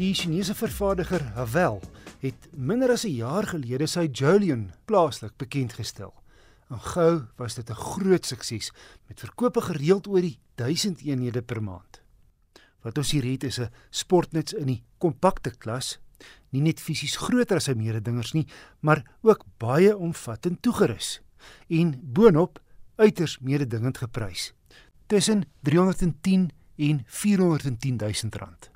Die Chinese vervaardiger Havel het minder as 'n jaar gelede sy Julian plaaslik bekend gestel. En gou was dit 'n groot sukses met verkope gereeld oor die 1000 eenhede per maand. Wat ons hier het is 'n sportnuts in die kompakte klas, nie net fisies groter as sy mededingers nie, maar ook baie omvattend toegerus en boonop uiters mededingend geprys. Tussen 310 en 410 000 rand.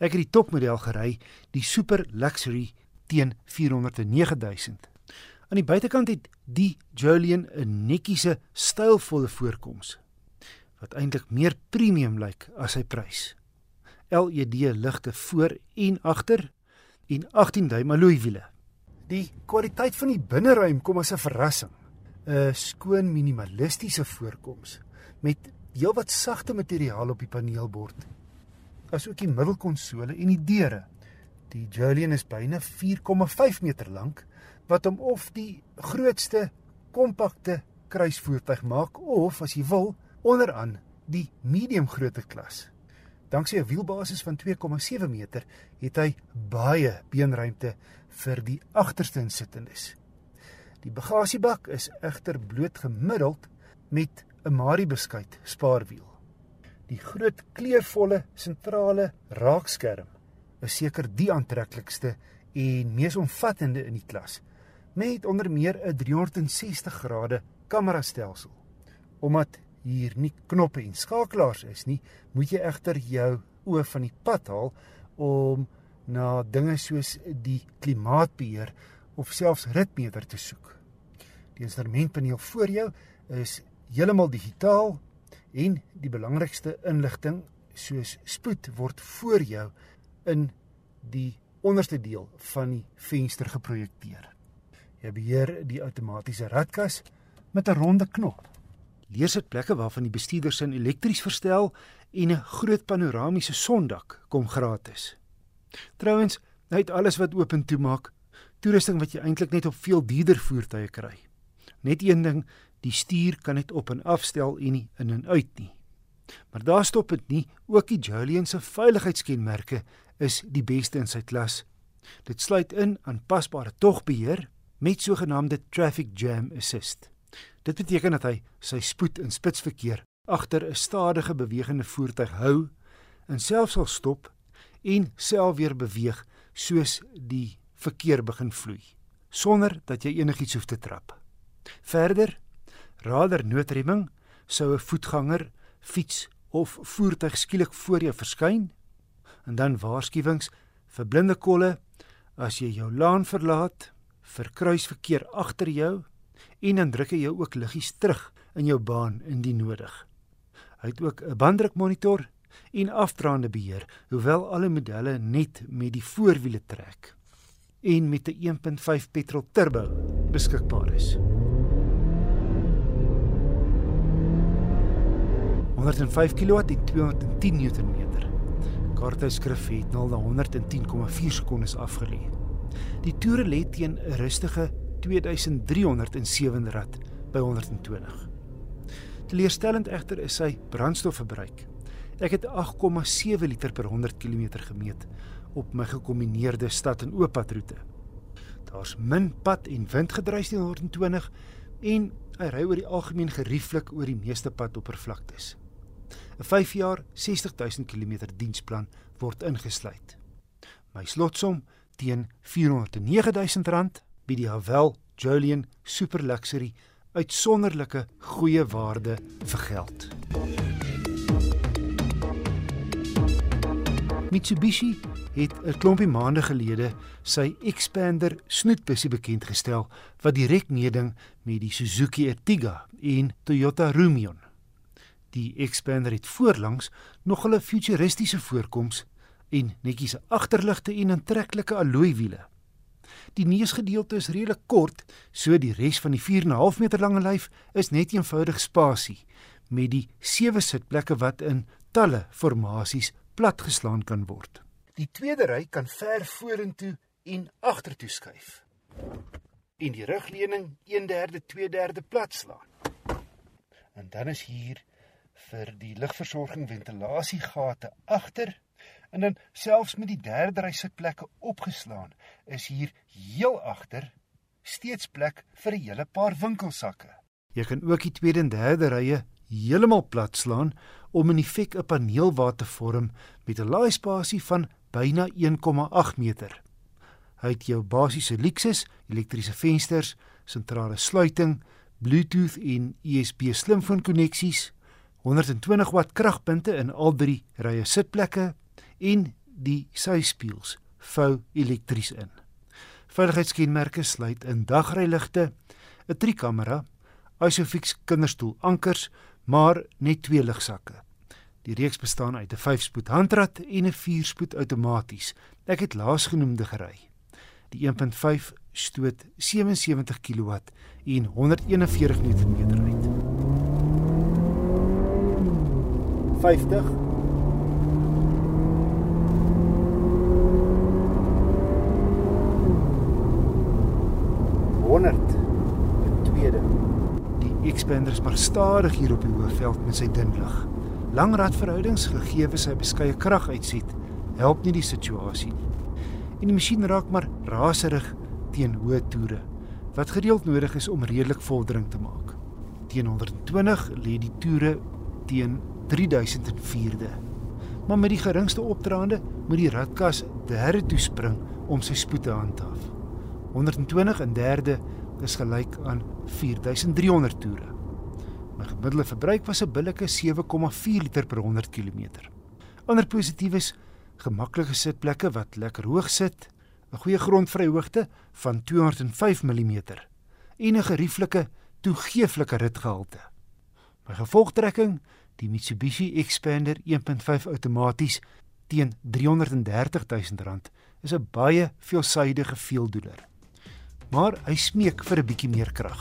Ek het die topmodel gery, die Super Luxury teen 409 000. Aan die buitekant het die Julian 'n netjiese, stylvolle voorkoms wat eintlik meer premium lyk as sy prys. LED ligte voor en agter en 18 duim alloy wiele. Die kwaliteit van die binneruim kom as 'n verrassing. 'n Skoon minimalistiese voorkoms met heelwat sagte materiaal op die paneelbord asook die middelkonsole en die deure. Die Julian is byna 4,5 meter lank wat hom of die grootste kompakte kruisvoertuig maak of as jy wil onderaan die medium grootte klas. Danksy 'n wielbasis van 2,7 meter het hy baie beenruimte vir die agterste insittendes. Die bagasiebak is egter bloot gemiddeld met 'n Mari beskuit spaarwiel. Die groot kleurvolle sentrale raakskerm is seker die aantreklikste en mees omvattende in die klas met onder meer 'n 360 grade kamerastelsel. Omdat hier nie knoppe en skakelaars is nie, moet jy egter jou oë van die pad haal om na dinge soos die klimaatbeheer of selfs ritmeter te soek. Die instrumentpaneel voor jou is heeltemal digitaal en die belangrikste inligting soos spoed word voor jou in die onderste deel van die venster geprojekteer. Jy beheer die outomatiese ratkas met 'n ronde knop. Leersitplekke waarvan die bestuurder sin elektries verstel en 'n groot panoramiese sondak kom gratis. Trouwens, hy het alles wat oop en toe maak, toerusting wat jy eintlik net op veel duurder voertuie kry. Net een ding, Die stuur kan net op en afstel en nie in en uit nie. Maar daar stop dit nie. Ook die Julian se veiligheidskenmerke is die beste in sy klas. Dit sluit in aanpasbare togbeheer met sogenaamde traffic jam assist. Dit beteken dat hy sy spoed in spitsverkeer agter 'n stadige bewegende voertuig hou en self sal stop en self weer beweeg soos die verkeer begin vloei sonder dat jy enigiets hoef te trap. Verder Rader noodremming sou 'n voetganger, fiets of voertuig skielik voor jou verskyn en dan waarskuwings vir blinde kolle as jy jou laan verlaat, vir kruisverkeer agter jou en dan druk hy jou ook liggies terug in jou baan indien nodig. Hy het ook 'n banddrukmonitor en afdraande beheer, hoewel alle modelle net met die voorwiele trek en met 'n 1.5 petrol turbo beskikbaar is. 105 kW en 210 Nm. Kaartjesskrif het 0 na 110,4 sekondes afgelê. Die toere lê teen 'n rustige 2307 rad by 120. Teleurstellend egter is sy brandstofverbruik. Ek het 8,7 liter per 100 km gemeet op my gekombineerde stad en ooppadroete. Daar's min pad en windgedruis teen 120 en hy ry oor die algemeen gerieflik oor die meeste padoppervlaktes. 'n 5 jaar 60000 km diensplan word ingesluit. My slotsom teen R409000 by die Havel Julian Super Luxury uitsonderlike goeie waarde vir geld. Mitsubishi het 'n klompie maande gelede sy Xpander snoetbusie bekend gestel wat direk meeding met die Suzuki Ertiga en Toyota Rumion. Die Xpander het voorlangs nog 'n futuristiese voorkoms en netjies agterligte en aantreklike alloywiele. Die neusgedeelte is redelik kort, so die res van die 4.5 meter lange lyf is net eenvoudig spasie met die sewe sitplekke wat in talle formasies platgeslaan kan word. Die tweede ry kan ver vorentoe en agtertoe skuif. En die rugleuning 1/3 2/3 plat slaan. En dan is hier vir die lugversorging ventilasiegate agter En dan selfs met die derde ry sitplekke opgeslaan, is hier heel agter steeds plek vir 'n hele paar winkelsakke. Jy kan ook die tweede en derde rye heeltemal plat slaan om in effek 'n paneelwa te vorm met 'n laaispasie van byna 1,8 meter. Hy het jou basiese luksus, elektriese vensters, sentrale sluiting, Bluetooth en USB slimfoon koneksies, 120 watt kragpunte in al drie rye sitplekke en die syspieels vou elektries in. Veiligheidskenmerke sluit in dagryligte, 'n driekamera, Isofix kinderstoel ankers, maar net twee ligsakke. Die reeks bestaan uit 'n 5-spoed handrat en 'n 4-spoed outomaties. Ek het laasgenoemde gery. Die 1.5 stoot 77 kW en 141 Nm uit. 50 100 die tweede. Die expander is maar stadig hier op die hoofveld met sy dun lig. Lang radverhoudings gegee sy beskeie kraguitset help nie die situasie en die masjien raak maar raserig teen hoë toere wat gereeld nodig is om redelik vordering te maak. Teen 120 lê die toere teen 3004de maar met die geringste opdraande moet die radkas derde toespring om sy spoed te handhaaf 120 in derde is gelyk aan 4300 toere. My gemiddelde verbruik was 'n billike 7,4 liter per 100 km. Ander positiefes: gemaklike sitplekke wat lekker hoog sit, 'n goeie grondvryhoogte van 205 mm en 'n gerieflike, toegeeflike ritgehalte. My gevolgtrekking: die Mitsubishi Xpander 1.5 outomaties teen R330 000 is 'n baie veelsidige veeldoener maar hy smeek vir 'n bietjie meer krag.